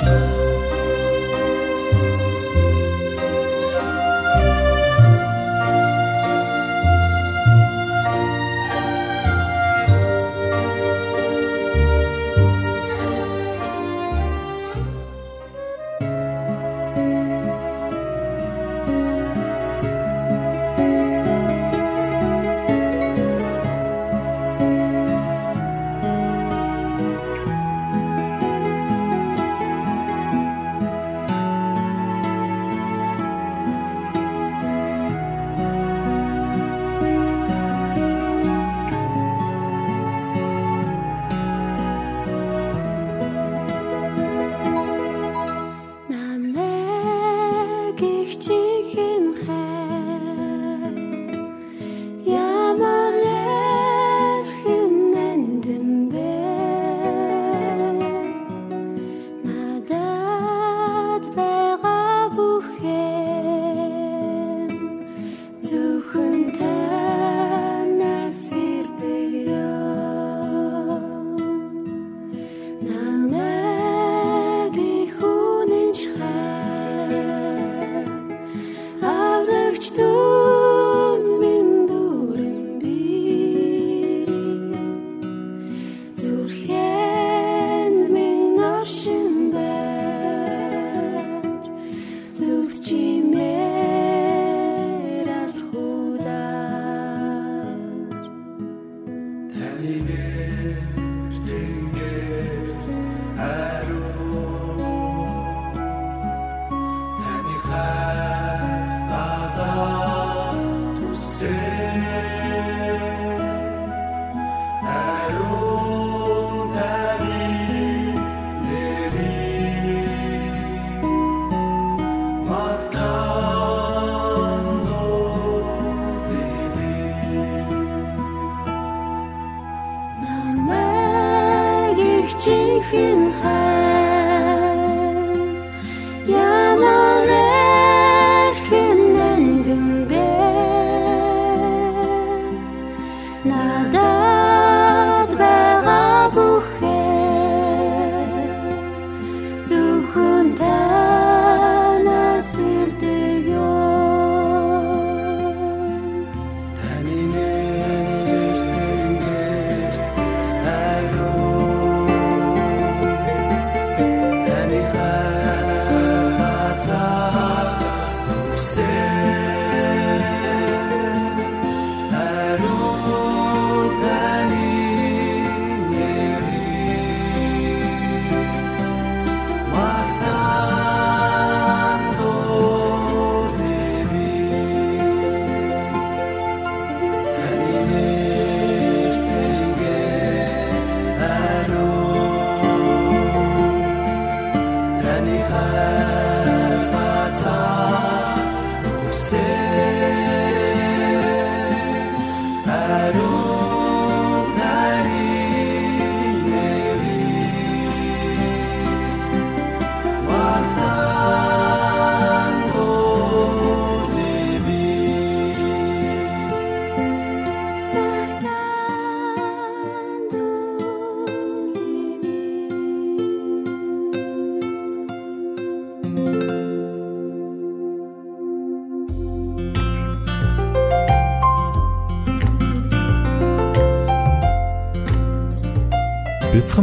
Thank you.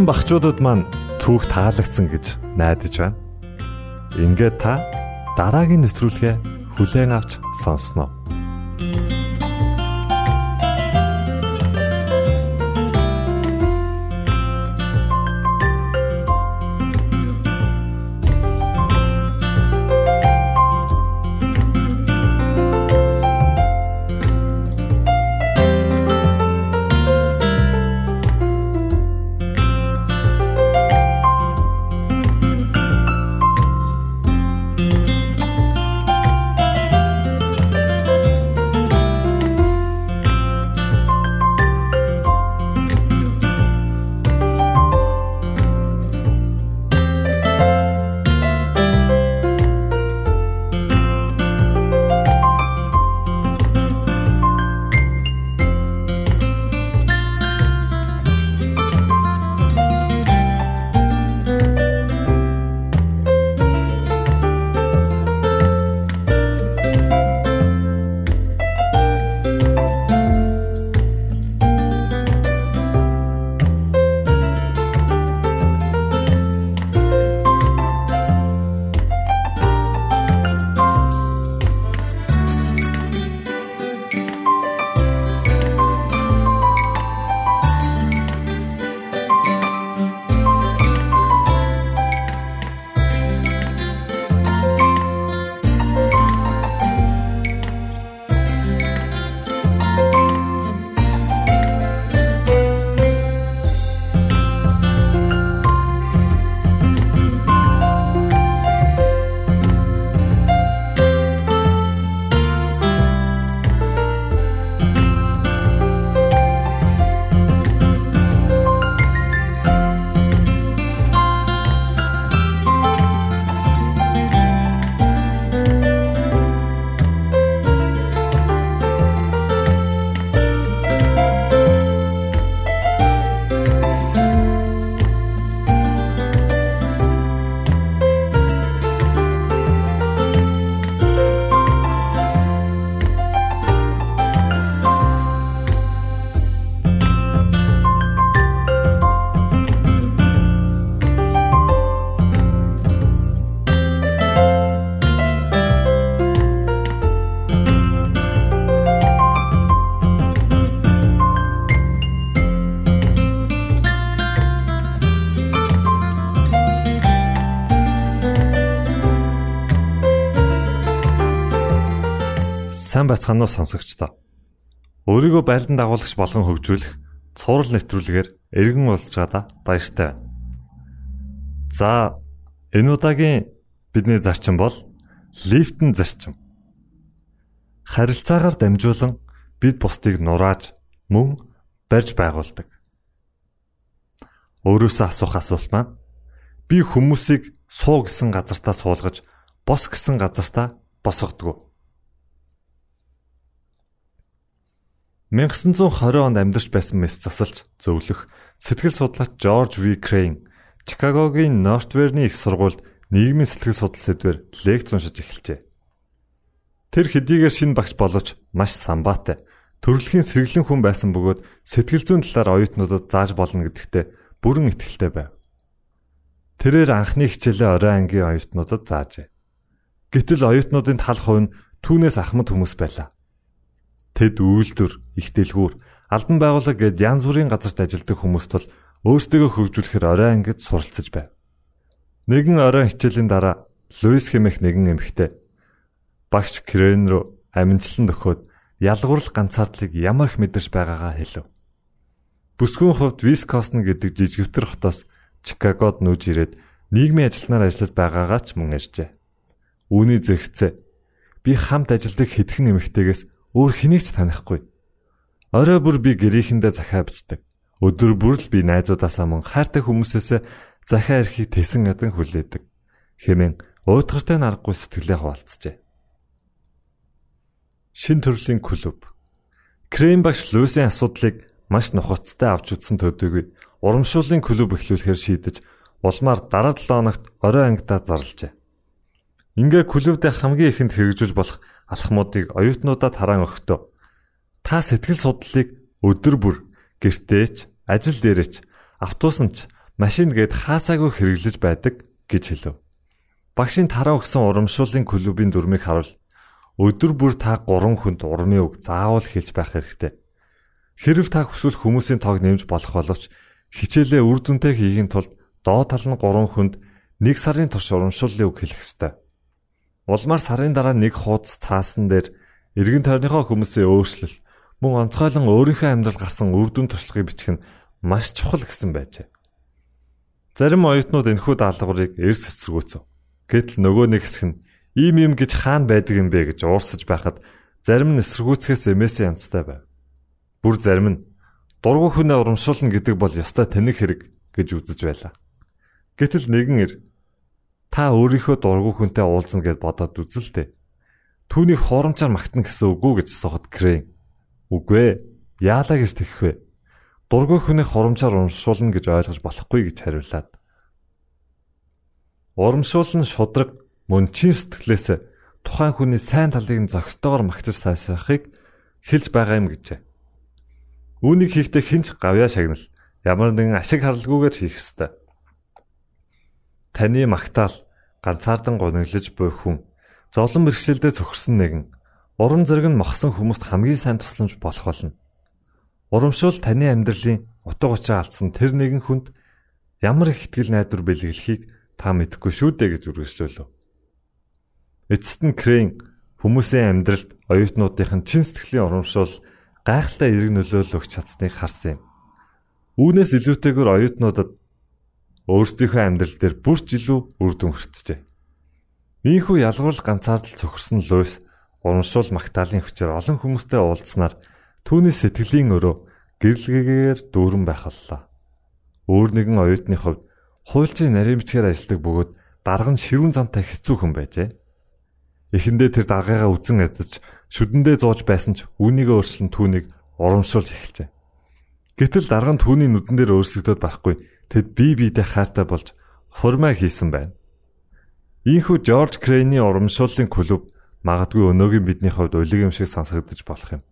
Бяцхан багчуудад маань түүх таалагдсан гэж найдаж байна. Ингээд та дараагийн нэвтрүүлгээ хүлээн авч сонсноо. Сайн байцгаана уу сонсогчдоо. Өөрийгөө байлдан дагуулагч болгон хөгжүүлэх цуврал нэвтрүүлгээр эргэн уулзж байгаадаа баяртай. За энэ удаагийн бидний зарчим бол лифтэн зарчим. Харилцаагаар дамжуулан бид бусдыг нурааж мөн барьж байгуулдаг. Өөрөөсөө асуух асуулт маань би хүмүүсийг суу гэсэн газартаа суулгаж бос гэсэн газартаа босгодог 1920 онд амьдарч байсан мэс засалж зөвлөх сэтгэл судлаач Жорж В. Крейн Чикагогийн Нортверний их сургуульд нийгмийн сэтгэл судлал сэдвээр лекц уншиж эхэлжээ. Тэр хэдийгээр шинэ багш боловч маш самбаатай, төрөлхийн сэргэлэн хүн байсан бөгөөд сэтгэл зүйн талаар оюутнуудад зааж болно гэдэгтээ бүрэн итгэлтэй байв. Тэрээр анхны хичээлээ орой ангийн оюутнуудад заажээ. Гэтэл оюутнуудын тал хувь нь түүнээс ахмад хүмүүс байлаа. Тэд үйлдвэр, их дэлгүүр, албан байгууллага гээд янз бүрийн газарт ажилладаг хүмүүст бол өөрсдөө хөгжүүлэхээр орой ангид суралцж байв. Нэгэн орой хичээлийн дараа Луис хэмээх нэгэн эмэгтэй багш Крен руу аминчлан нөхөд ялгуурл ганцаардлыг ямар их мэдэрч байгаагаа хэлв. Бүсгүйн хувьд Вискосн гэдэг жижигвтер хотоос Чикагод нүүж ирээд нийгмийн ажилтнаар ажиллаж байгаагаа ч мөн ярьжээ. Үүний зэрэгцээ би хамт ажилладаг хэдхэн эмэгтэйгээс өөр хэнийг ч танихгүй. Орой бүр би гэрээхэндээ захаа бичдэг. Өдөр бүр л би найзуудаасаа мөн хайртай хүмүүсээс захаа ирэхийг тесэн ядан хүлээдэг. Хэмээн уутгартай наргагүй сэтгэлээ хуваалцжээ. Шин төрлийн клуб. Крем багш Луисын асуудлыг маш нухацтай авч үзсэн төдийгүй урамшууллын клуб эхлүүлэхээр шийдэж улмаар дараа 7 хоногт орой ангидаа зарлжээ. Ингээ клубдээ хамгийн ихэнд хэрэгжүүлж болох алхмуудыг оюутнуудад хараан өгтөө. Та сэтгэл судлалыг өдөр бүр гэртээч, ажил дээрээч, автобусанч машин гээд хаасаагүй хэрэглэж байдаг гэж хэлв. Багшийн тараа өгсөн урамшууллын клубын дүрмийг харуул. Өдөр бүр та 3 хүнд урмын үг заавал хэлж байх хэрэгтэй. Хэрв та хүсвэл хүмүүсийн тоог нэмж болох боловч хичээлээ үр дүнтэй хийхин тулд доод тал нь 3 хүнд 1 сарын турш урамшууллын үг хэлэх ёстой. Улмаар сарын дараа нэг хуудас цаасан дээр эргэн тойрныхоо хүмүүсийн өөрчлөл мөн онцгойлон өөрийнхөө амьдрал гарсан үр дүн туршлагыг бичих нь маш чухал гэсэн байжээ. Зарим оюутнууд энэхүү даалгаврыг эрс эсэргүүцэв. Гэтэл нөгөө нэг хэсэг нь ийм юм гэж хаана байдаг юм бэ гэж уурсаж байхад зарим нь эсэргүүцэхээс эмээсээ янзтай байв. Бүр зарим нь дургүй хүнээ урамшуулна гэдэг бол ёстой тэнэг хэрэг гэж үзэж байлаа. Гэтэл нэгэн ир та өөрийнхөө дургүй хүнтэй уулзна гэж бодоод үзэлтэй. Түүнийг хуурамчаар магтана гэсэн үг үү гэж асуухад Крейн Үгүй ээ. Яалаа гэж тэгэх вэ? Дургүй хүний хурамчаар урамшуулна гэж ойлгож болохгүй гэж хариулаад. Урамшуулна шудраг мөн чин сэтгэлээс тухайн хүний сайн талыг нь зохистойгоор магтаж сайшаахыг хэлж байгаа юм гэжээ. Үүнийг хийхдээ хинч гавьяа шагнал ямар нэгэн ашиг харалгүйгээр хийх ёстой. Таны магтаал ганцаардан гониглож буй хүн зовлон бэрхшээлдээ цохирсон нэгэн Урам зориг нь мохсон хүмүүст хамгийн сайн тусламж болох болно. Урамшуул таны амьдралын утга учир алдсан тэр нэгэн хүнд ямар их ихтгэл найдвар бэлгэлхийг та мэдэхгүй шүү дээ гэж үргэлжлүүлв. Эцэст нь Крейн хүмүүсийн амьдралд оюутнуудын чин сэтгэлийн урамшуул гайхалтай эерэг нөлөөлөл өгч чадсныг харсан юм. Үүнээс илүүтэйгээр оюутнуудад өөрсдийнхөө амьдрал дээр бүрч илүү үр дүн хүртжээ. Ийхүү ялгуурл ганцаардал цохирсон Луис урамшуул магтаалын хүчээр олон хүмүүстэй уулзснаар түүний сэтгэлийн өрөө гэрэлгээгээр дүүрэн байх боллоо. Өөр нэгэн оюутны хувьд хуульчийн нарийн бичгээр ажилладаг бөгөөд дарга нь ширүүн зантай хэцүү хүн байжээ. Эхэндээ тэр даргаагаа үзэн ядаж шүдэндээ зууж байсан ч үүнийг өөрчлөн түүнийг урамшуулж эхэлжээ. Гэтэл дарга нь түүний нүдэн дээр өөрсгдөд барахгүй тэд бие биедээ хайртай болж хурмаа хийсэн байна. Ийхүү Жорж Крейний урамшууллын клуб Магадгүй өнөөгийн бидний хувьд улиг юм шиг сонсогдож болох юм.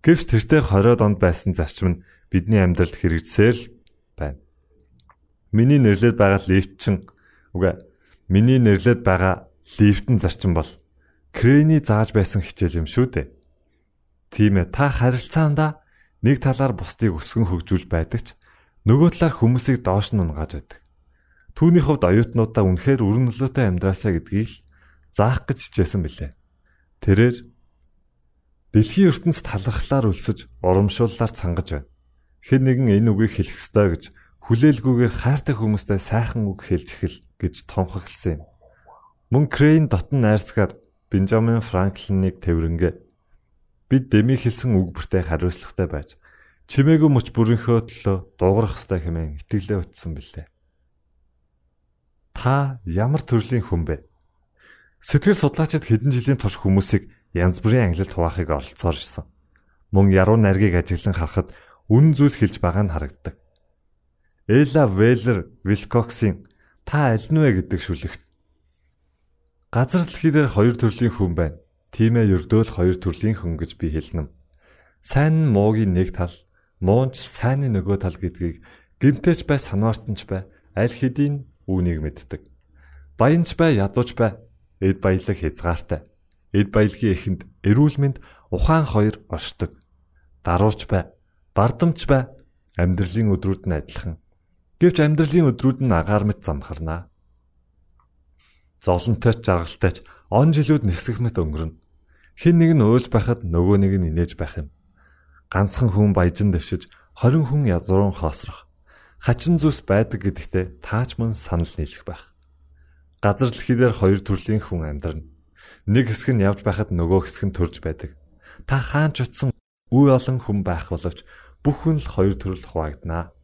Гэвч тэртээ 20-од онд байсан зарчим нь бидний амьдралд хэрэгжсээр л байна. Миний нэрлээд байгаа лифтчин үгүй миний нэрлээд байгаа лифтэн зарчим бол Крэний зааж байсан хичээл юм шүү дээ. Тийм ээ та харилцаандаа нэг талаар бусдыг өсгөн хөгжүүлж байдаг ч нөгөө талаар хүмүүсийг доош нь унгааж байдаг. Түүний хувьд оюутнуудаа үнэхээр өрн нөлөөтэй амьдраасаа гэдгийг л заах гэж хичээсэн билээ. Тэрээр дэлхийн ертөнцид талархлаар өлсөж урамшууллаар цангаж байна. Хэн нэгэн энэ үгийг хэлэх ёстой гэж хүлээлгүйгээр хайртай хүмүүстэй сайхан үг хэлж эхэл гэж томхоглосон юм. Мөн Крейн дотн найрсгаар Бенджамин Франклиныг тэрвэрнгээ бид дэми хэлсэн үг бүртээ хариуцлагатай байж чимээгүй мөч бүрийнхөө төлөө дуугарах ёстой хэмээн итгэлээ утсан билээ. Та ямар төрлийн хүн бэ? Сэтгэл судлаачид хэдэн жилийн турш хүмүүсийг янз бүрийн ангилалд хуваахыг оролцоор ирсэн. Мөн яруу найргийг ажиглан харахад үн зүйл хэлж байгаа нь харагддаг. Эла Веллер Вилкоксийн та аль нь вэ гэдэг шүлэгт газар дэлхий дээр хоёр төрлийн хүн байна. Тийм ээ ердөөл хоёр төрлийн хүн гэж би хэлнэ. Сайн нь муугийн нэг тал, муунч сайнны нөгөө тал гэдгийг гимтээч бай санаартанч бай аль хэдийн үүнийг мэддэг. Баянч бай ядууч бай эд баялаг хязгаартай. Эд баялагын эхэнд эрүүл мэнд ухаан хоёр оршдог. Дарууч бай, бардамч бай амьдралын өдрүүд нь адилхан. Гэвч амьдралын өдрүүд нь агаар мэт замхарнаа. Золонтой ч жаргалтай ч он жилүүд нисэх мэт өнгөрнө. Хэн нэг нь уйлж байхад нөгөө нэг нь инээж байх юм. Ганцхан хүн баяжин дэвшиж 20 хүн ядуурн хоосрох. Хачин зүс байдаг гэдэгтээ таач мөн санал нийлэх байх. Газар дэлхий дээр хоёр төрлийн хүн амьдарна. Нэг хэсэг нь явж байхад нөгөө хэсэг нь төрж байдаг. Та хаан ч утсан үе олон хүн байх боловч бүх хүн л хоёр төрөл хуваагдана.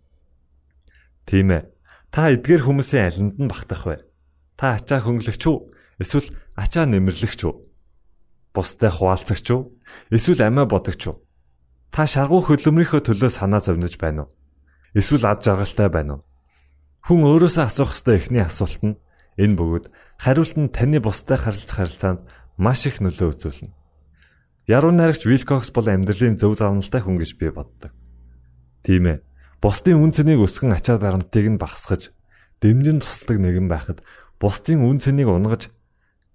Тийм ээ. Та эдгээр хүмүүсийн алинд нь багтах вэ? Та ачаа хөнгөлөгч үү? Эсвэл ачаа нэмэрлэгч үү? Бустай хуваалцагч үү? Эсвэл амиа бодогч үү? Та шаргуу хөдөлмөрийнхөө төлөө санаа зовниж байна уу? Эсвэл ад жаргалтай байна уу? Хүн өөрөөсөө асуух ёстой эхний асуулт нь Энэ бөгөөд хариулт нь таны бусдад харилцах харилцаанд маш их нөлөө үзүүлнэ. Яруу найрагч Вилкокс бол амьдралын зөв завналтай хүн гэж би боддог. Тийм ээ. бусдын үн цэнийг өсгөн ачаа дарамтыг нь багасгаж, дэмжин тусалдаг нэгэн байхад бусдын үн цэнийг унгаж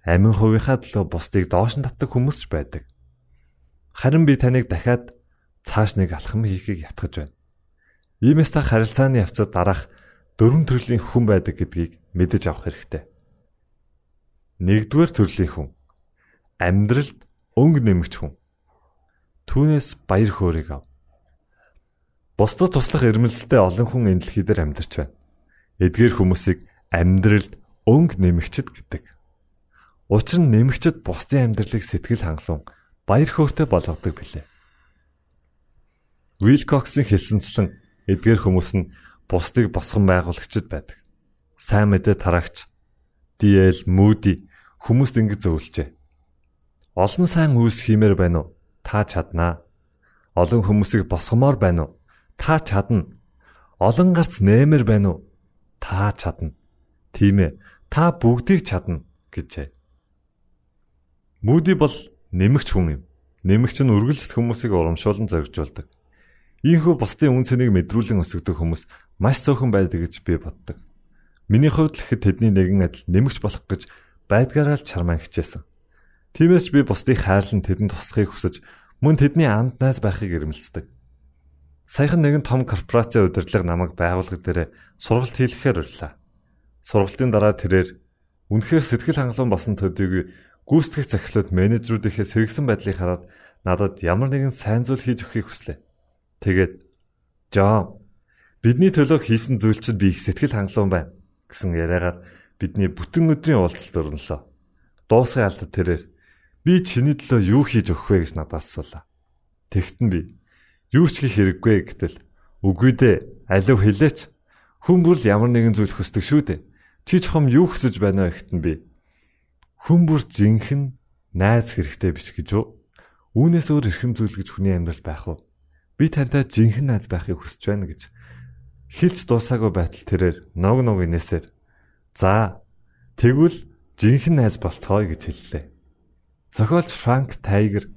амин хувийнхаа төлөө бусдыг доош нь татдаг хүмүүс ч байдаг. Харин би таныг дахиад цааш нэг алхам хийхийг ятгах байна. Иймээс та харилцааны явцад дараах дөрвөн төрлийн хүн байдаг гэдгийг мэдэж авах хэрэгтэй. Нэгдүгээр төрлийн хүн амьдралд өнгө нэмэгч хүн. Түүнээс баяр хөөргийг ав. Бусдад туслах эрмэлзэлтэй олон хүн энэ дэлхий дээр амьдарч байна. Эдгээр хүмүүсийг амьдралд өнгө нэмэгчд гэдэг. Учир нь нэмэгчд бусдын амьдралыг сэтгэл хангалуун баяр хөөртэй болгодог билээ. Вилкоксын хэлсэнчлэн эдгээр хүмүүс нь бусдыг босгон байгуулагчд байдаг. Сайн мэдээ тараагч DL Moody хүмүүст ингэж зөвлөжээ. Олон сайн үйлс хиймээр байна уу? Та чаднаа. Олон хүмүүсийг босгомоор байна уу? Та чадна. Олон гарц нэмэр байна уу? Та чадна. Тийм ээ. Та бүгдийг чадна гэжээ. Moody бол нэмэгч хүн юм. Нэмэгч нь үргэлжлэх хүмүүсийг урамшуулан зоригжуулдаг. Ийхүү бусдын үн цэнийг мэдрүүлэн өсгдөг хүмүүс маш цөөхөн байдаг гэж би боддог. Миний хувьд л ихэд тэдний нэгэн адил нэмэгч болох гэж байдгаараа л чармаа хичээсэн. Тиймээс ч би бусдыг хайрлан тэдэнд туслахыг хүсэж мөн тэдний анд найз байхыг эрмэлздэг. Саяхан нэгэн том корпорацийн удирдлага намайг байгууллага дээр сургалт хийлгэхээр урлаа. Сургалтын дараа тэрээр үнэхээр сэтгэл хангалуун болсон төдийгүй гүйцэтгэх захирлууд менежерүүдийнхээ сэргсэн байдлыг хараад надад ямар нэгэн сайн зүйл хийж өгөхийг хүслээ. Тэгээд "Жон, бидний төлөө хийсэн зүйл чинь би их сэтгэл хангалуун байна" гэсэн яриагаар бидний бүтэн өдрийн уулзалт өрнөлөө. Дуусгын алдад тэрээр "Би чиний төлөө юу хийж өгөх вэ?" гэж надаас асуулаа. Тэгтэн би "Юу ч хийх хэрэггүй" гэтэл "Үгүй дээ, алив хэлээч. Хүн бүр ямар нэгэн зүйл хүсдэг шүү дээ. Чи чухам юу хүсэж байна вэ гэхтэн би "Хүн бүр жинхэнэ найз хэрэгтэй биш гэж юу? Үүнээс өөр эрхэм зүйл гэж хүний амьдрал байх уу?" Би тантай жинхэнэ найз байхыг хүсэж байна гэж хэлж дуусаагүй байтал тэрээр nog nog инээсээр за тэгвэл жинхэнэ найз болцгоё гэж хэллээ. Зохиолч Франк Тайгер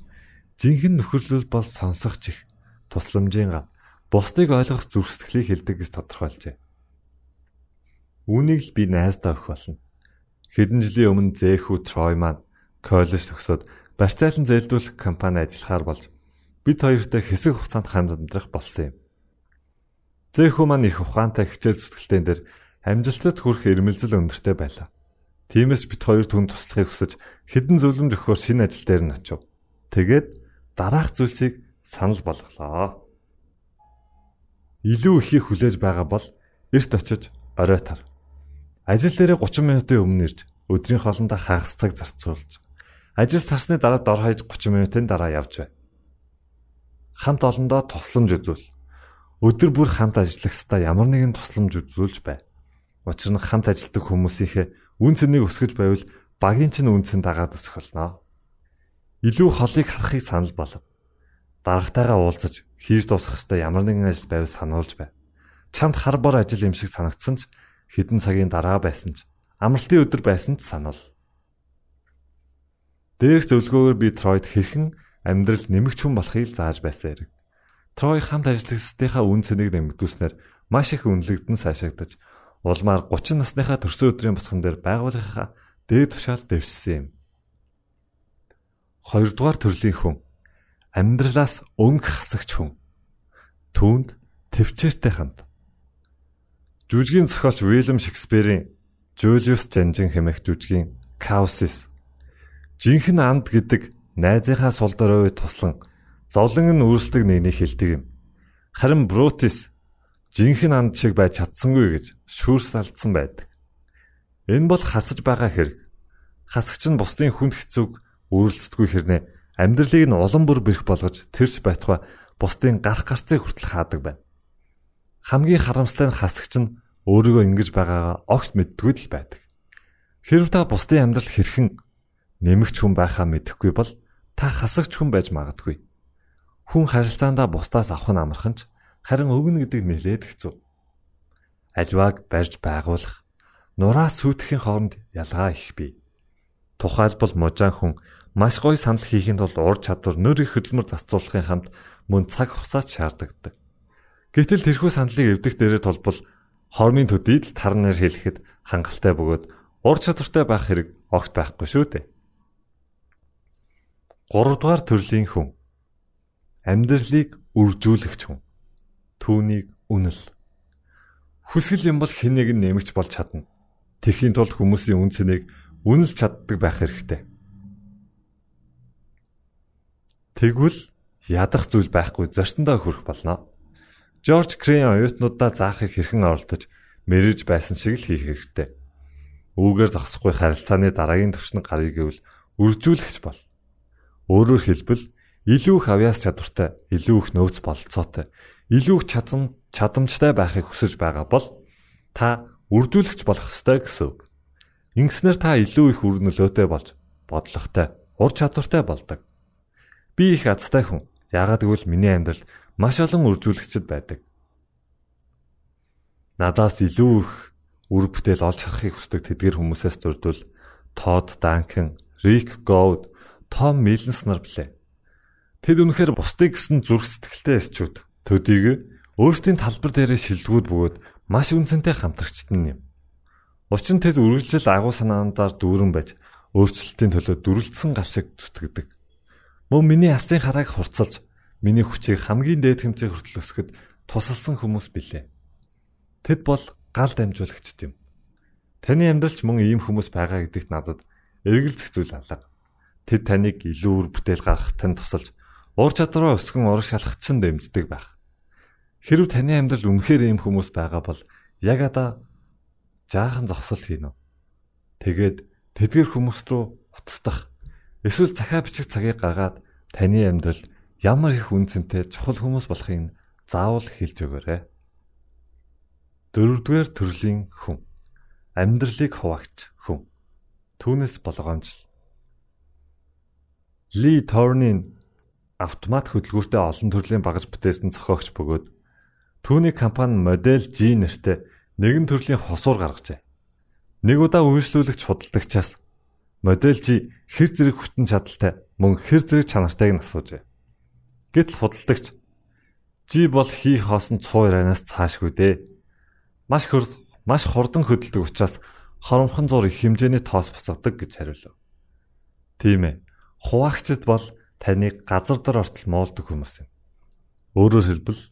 жинхэнэ нөхөрлөл бол сонсох чих тусламжийн гав бусдыг ойлгох зүрх сэтгэлийг хэлдэг гэж тодорхойлжээ. Үүнийг л би найздаа өгөх болно. Хэдэн жилийн өмнө Зэхүү Трой маань коллеж төгсөөд барьцаалан зээлдүүлэх компани ажиллахаар болж бид хоёртой хэсэг хугацаанд хамт амьдрах болсон юм. Зэхүү маань их ухаантай хичээл зүтгэлтэн дээр амжилтад хүрэх эрмэлзэл өндөртэй байлаа. Тиймээс бид хоёр түн туслахыг хүсэж хідэн зөвлөмж өгөхөөр шинэ ажил дээр нь очив. Тэгээд дараах зүйлсийг санал болголоо. Илүү ихийг хүлээж байгаа бол эрт очиж орой тар. Ажил дээрээ 30 минутын өмнө ирж өдрийн хоолндоо хагас цаг зарцуулж ажил тарсны дараа дор хаяж 30 минутын дараа явж бай хамт олондоо тусламж үзүүл. Өдөр бүр хамт ажиллах хэвээр ямар нэгэн тусламж үзүүлж бай. Учир нь хамт ажилладаг хүмүүсийнхээ үн цэнийг өсгөж байвал багийн чинь үн цэн дагаад өсөх болно. Илүү холыг харахыг санал болов. Дарагтайгаа уулзаж хийж дуусгах хэвээр ямар нэгэн ажил байвал сануулж бай. Чамд хар бор ажил юм шиг санагдсан ч хэдэн цагийн дараа байсан ч амралтын өдөр байсан ч сануул. Дээрх зөвлөгөөгөр би Тройд хэрхэн амьдрал нэмэгч хүн болохыг зааж байсан хэрэг. Трой хамт ажиллагчдынхаа үн цэнийг нэмэгдүүлснээр маш их үнэлэгдэн сайшаагдаж улмаар 30 насныхаа төрсөн өдрийн босгон дээр байгууллагынхаа дээд тушаал дэвшсэн юм. Хоёрдугаар төрлийн хүн амьдралаас өнгө хасагч хүн. Түүнд төвчээртэй ханд. Жүжигийн зохиолч Уильям Шекспирийн Julius Janjin хэмээх жүжигийн Chaosis жинхэнэ анд гэдэг найзынхаа сул дорой туслан зовлон нь үүсдэг нэгнийг хэлдэг юм. Харин Брутис жинхэнэ анд шиг байж чадсангүй гэж шүүрс алдсан байдаг. Энэ бол хасаж байгаа хэрэг. Хасагч нь бусдын хүнд хэцүүг үүрлцдэггүй хэрнээ амьдралыг нь улам бүр бэрх болгож тэрч байтугай бусдын гарах гарцыг хүртэл хаадаг байна. Хамгийн харамсалтай нь хасагч нь өөрийгөө ингэж байгаагаа огт мэддгүй л байдаг. Хэрв та бусдын амьдрал хэрхэн нэмэгч хүн байхаа мэдэхгүй бол та хасагч хүн байж магадгүй. Хүн харилцаандаа бусдаас авах нь амархан ч харин өгнө гэдэг нэлээд хэцүү. Аливааг барьж байгуулах, нураас сүйтгэхийн хооронд ялгаа их бий. Тухайлбал мужаан хүн маш гоё санал хийхин тулд ур чадвар нөр их хөдөлмөр зарцуулахын хамт мөн цаг хугацаач шаарддаг. Гэтэл тэрхүү сандлыг эвдэх дээрээ толбол хормын төдийд тар нэр хэлэхэд хангалттай бөгөөд ур чадвартай байх хэрэг огт байхгүй шүү дээ. 3 дугаар төрлийн хүн амьдралыг үржүүлэгч хүн. Түүнийг үнэл. Хүсгэл юм бол хэн нэг нь нэмэгч болж чадна. Тэхийн тулд хүмүүсийн үн цэнийг үнэлж чаддаг байх хэрэгтэй. Тэгвэл ядах зүйл байхгүй зөрчөндөө хүрэх болно. Жорж Крейн оюутнуудаа заахыг хэрхэн оролдож мэрэж байсан шиг л хийх хэрэгтэй. Үүгээр зогсохгүй харилцааны дараагийн төвшин гарыг гэвэл үржүүлэгч бол. Өөрөөр хэлбэл илүү их авьяас чадвартай, илүү их нөөц бололцоотой, илүү их чадам чадамжтай байхыг хүсэж байгаа бол та үржүүлэгч болох ёстой гэсэн үг. Ингэснээр та илүү их үр нөлөөтэй болж бодлоготой, ур чадвартай болдог. Би их азтай хүн. Яагаад гэвэл миний амьдралд маш олон үржүүлэгчд байдаг. Надаас илүү их үр бүтээл олж харахыг хүсдэг тэдгэр хүмүүсээс дурдвал Тод Данкен, Рик Гоуд, Том Милнс нар блэ. Тэд үнэхээр бусдыг гэсэн зүрх сэтгэлтэй эрчүүд. Төдийг өөрсдийн талбар дээрээ шилдэгүүд бөгөөд маш үнцэнтэй хамтрагчтан юм. Учир нь тэд үргэлжлэл агуу санаандаар дүүрэн байж өөрчлөлтийн төлөө дүрлэлсэн гал шиг зүтгэдэг. Мөн миний алсын харааг хурцлж миний хүчийг хамгийн дээд хэмжээ хүртэл өсгөхөд тусалсан хүмүүс билээ. Тэд бол гал дамжуулагчд юм. Таны амьдралч мөн ийм хүмүүс байгаа гэдэгт надад эргэлзэх зүйл алга. Тэд таныг илүү үр бүтээл гаргахад тань тусалж уур чадвараа өсгөн ураг шалгахчин дэмждэг байх. Хэрв таны амьдрал үнэхээр ийм хүмүүс байгаа бол яг одоо жаахан зогсол хийнэ. Тэгээд тэдгэр хүмүүс рүү уцтах эсвэл захаа бичих цагийг гаргаад таны амьдралд ямар их үнцэнтэй чухал хүмүүс болохыг заавал хэлж өгөөрэй. Дөрөвдүгээр төрлийн хүн. Амьдралыг хуваагч хүн. Түүнээс болгоомжл. Ли Торнин автомат хөдөлгүүртэй олон төрлийн багаж бүтээсэн зохиогч бөгөөд түүний компани модель G нэртэй нэгэн төрлийн хосуур гаргажээ. Нэг удаа үйлчлүүлэгч худалдагчаас модель G хэр зэрэг хүчин чадалтай мөн хэр зэрэг чанартайг нь асуужээ. Гэтэл худалдагч Жи бол хийх хоосон цуу ярианаас цаашгүй дээ. Маш хөр маш хурдан хөдөлдөг учраас хоромхон зур их хэмжээний тоос буцаадаг гэж хариулв. Тийм ээ. Хуваагчд бол таныг газар дор ортол муулдаг хүмүүс юм. Өөрөөр хэлбэл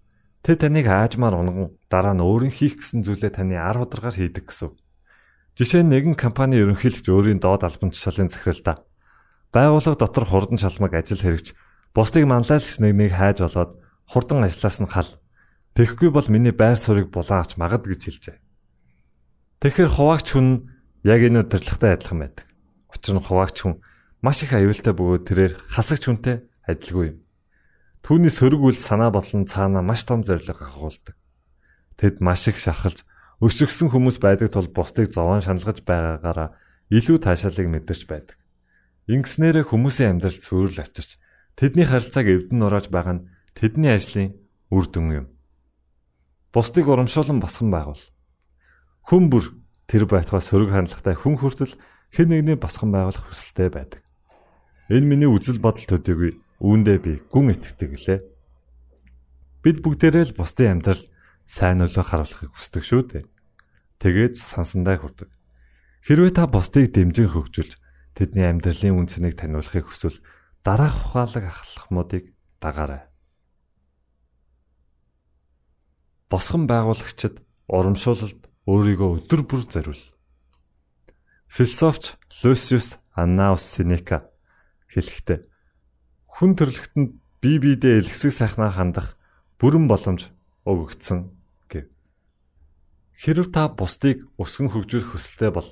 тэд таныг аажмаар унган дараа нь өөрийн хийх гэсэн зүйлээ таны 10 ударгаар хийдэг гэсэн. Жишээ нь нэгэн компани ерөнхийлөгч өөрийн доод албан тушаалын захиралдаа байгууллага дотор хурдан шалмаг ажил хэрэгч Бусдыг манлайлагч нэг нэг хайж олоод хурдан ажиллаас нь хал. Тэгэхгүй бол миний байр суурийг булан авч магад гэж хэлжээ. Тэгэхээр хуваагч хүн яг энэ удирдлагатай адилхан байдаг. Учир нь хуваагч хүн маш их аюултай бөгөөд тэрээр хасагч хүнтэй адилгүй юм. Түүний сөрөг үйл санаа бодлон цаана маш том зориг агуулдаг. Тэд маш их шахалж өсөгсөн хүмүүс байдаг тул бусдыг зовоон шаналгаж байгаагаараа илүү таашаалыг мэдэрч байдаг. Ингэснээр хүмүүсийн амьдрал цөөрл авчирч Тэдний харилцааг эвдэн нурааж байгаа нь тэдний ажлын үр дүн юм. Бусдыг урамшуулан босгон байгуул. Хүн бүр тэр байтугай сөрөг хандлагатай хүн хүртэл хэн нэгний босгон байгуулах хүсэлтэй байдаг. Энэ миний үзэл бодол төдийгүй үүндээ би гүн итгэдэг лээ. Бид бүгдээрээ л бусдын амьдрал сайн нөлөө харуулахыг хүсдэг шүү дээ. Тэгээд сансандаа хүрдэг. Хэрвээ та бусдыг дэмжин хөгжүүлж тэдний амьдралын үнцнийг таниулахыг хүсвэл дараах ухаалаг ахлагмуудыг дагаарай. Босгон байгуулагчид урамшуулалд өөрийгөө өдөр бүр зориул. Философч Люциус Аннаус Сенека хэлэхдээ хүн төрлөختөнд бие биедээ элгэсэг сайхнаар хандах бүрэн боломж өгөгдсөн гэв. Хэрв та бусдыг өсгөн хөгжүүлэх хүсэлтэй бол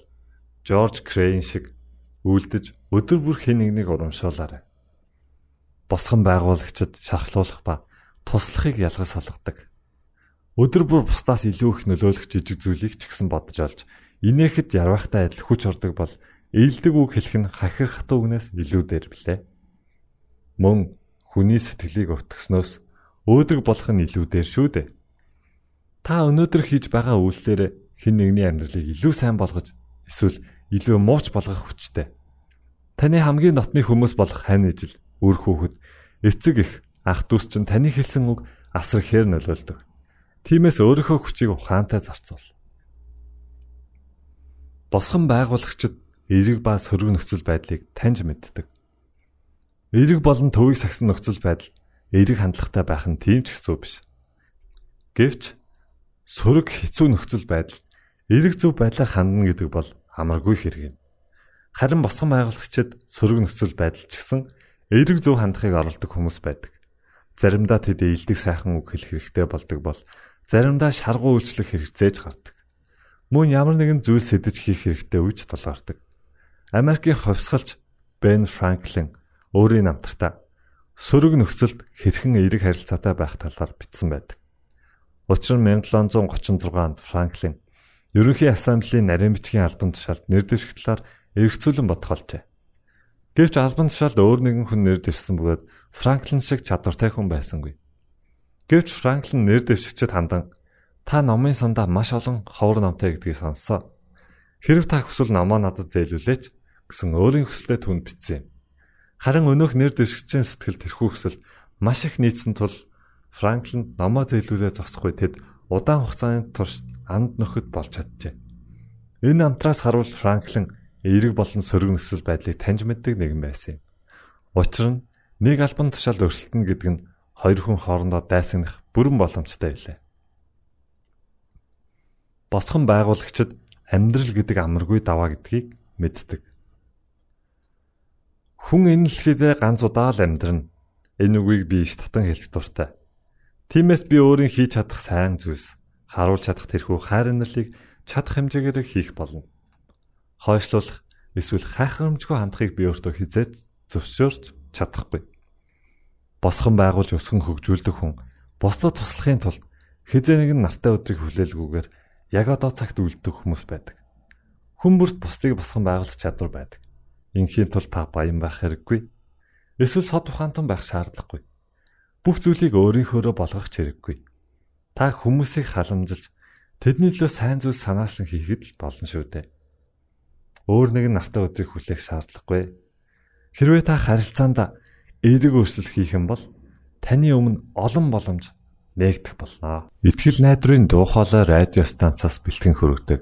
Жорж Крейн шиг үйлдэж өдөр бүр хэн нэгнийг урамшуулаарай босгон байгуулагчид шархлуулах ба туслахыг ялгаж салгадаг. Өдөр бүр бусдаас илүү их нөлөөлөх жижиг зүйлийг ч гэсэн бодож олж инээхэд ярвахтай адил хүч ордог бол ээлдэг үг хэлэх нь хахир хатуу үгнээс илүү дээр билээ. Мөн хүний сэтгэлийг өвтгснөөс өөдрөг болох нь илүү дээр шүү дээ. Та өнөөдөр хийж байгаа үйлсээр хэн нэгний амьдралыг илүү сайн болгож эсвэл илүү мууч болгох хүчтэй. Таны хамгийн дотны хүмүүс болох хань ижил үр хүүхэд эцэг их ах дүүс чинь таны хэлсэн үг асар ихээр нөлөөлдөг. Тиймээс өөрийнхөө хүчийг ухаантай зарцуул. Босгон байгуулагчид эерэг ба сөрөг нөхцөл байдлыг таньж мэддэг. Эерэг болон төвийг сагсан нөхцөл байдал эерэг хандлагатай байх нь тийм ч хэцүү биш. Гэвч сөрөг хэцүү нөхцөл байдал эерэг зөв байдлаар хандна гэдэг бол амаргүй хэрэг юм. Харин босгон байгуулагчид сөрөг нөхцөл байдал ч гэсэн эерэг зөв хандахыг оролдог хүмүүс байдаг. Заримдаа тэд ээлдэг сайхан үг хэлэх хэрэгтэй болдог бол заримдаа шаргуу үйлчлэх хэрэгцээж гардаг. Мөн ямар нэгэн зүйл сэдэж хийх хэрэгтэй үеч тулгардаг. Америкийн хувьсгалч Бен Франклин өөрийн намтартаа сөрөг нөхцөлд хэрхэн эерэг харилцаатай байх талаар бичсэн байдаг. Учир нь 1736 онд Франклин Ерөнхий ассамблеийн нарийн бичгийн албан тушаалд нэр дэвшигтлаар эргцүүлэн бодох болжээ. Гэвч албан тушаалд өөр нэгэн хүн нэр дэвшсэн бөгөөд Франклин шиг чадвартай хүн байсангүй. Гэвч Франклин нэр дэвшигчд хандан та номын сандаа маш олон ховор номтой гэдгийг сонссоо. Хэрв та хүсвэл номоо надад зээлүүлээч гэсэн өөрийн хүслээ түнд бичсэн юм. Харин өнөөх нэр дэвшигчийн сэтгэл тэрхүү хүсэл маш их нийцсэн тул Франклин номоо зээлүүлээ зогсохгүй тэд удаан хугацааны турш анд нөхөд болж чаджээ. Энэ амтраас харуул Франклин эерэг болон сөрөг нөхцөл байдлыг таньж мэддэг нэгэн байсан юм. Учир нь нэг албан тушаал өрсөлдөн гэдэг нь хоёр хүн хоорондоо дайсагнах бүрэн боломжтой байлаа. Босхон байгуулагчид амьдрал гэдэг амаргүй даваа гэдгийг мэддэг. Хүн энэ дэлхийдээ ганц удаа л амьдрна. Энэ үгийг би иш татан хэлэх дуртай. Тиймээс би өөрийн хийж чадах сайн зүйлс, харуулж чадах тэрхүү хайр инэрлийг чадах хэмжээгээр хийх болно хойшлуулах эсвэл хайхрамжгүй хандахыг би өөртөө хизээд зөвшөөрч чадахгүй. Босхон байгуулж өсгөн хөгжүүлдэг хүн бусдад туслахын тулд хизээ нэгэн нартай өдрийг хүлээлгүйгээр яг одоо цагт үлддэг хүмүүс байдаг. Хүн бүрт бусдыг босгон байгуулах чадвар байдаг. Инхийн тулд та баян байх хэрэггүй. Эсвэл сод ухаантан байх шаардлагагүй. Бүх зүйлийг өөрийнхөөрөө болгох хэрэггүй. Та хүмүүсийг халамжилж тэдний төлөө сайн зүйл санаачлан хийхэд л болно шүү дээ өөр нэгэн нартай өдрийг хүлээх шаардлагагүй. Хэрвээ та харилцаанд эерэг өөрчлөлт хийх юм бол таны өмнө олон боломж нээгдэх болно. Итгэл найдрын дуу хоолой радио станцаас бэлтгэн хөрөгдөг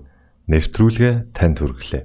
нэвтрүүлгээ танд хүргэлээ.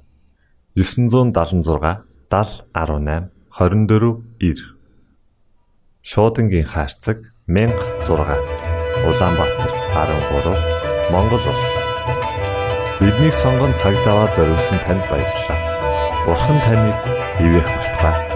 976 7018 24 9 Шуудангийн хаяцаг 16 Улаанбаатар 13 Монгол улс Биднийг сонгон цаг зав аваад зориулсан танд баярлалаа. Бурхан таныг ивээх болтугай.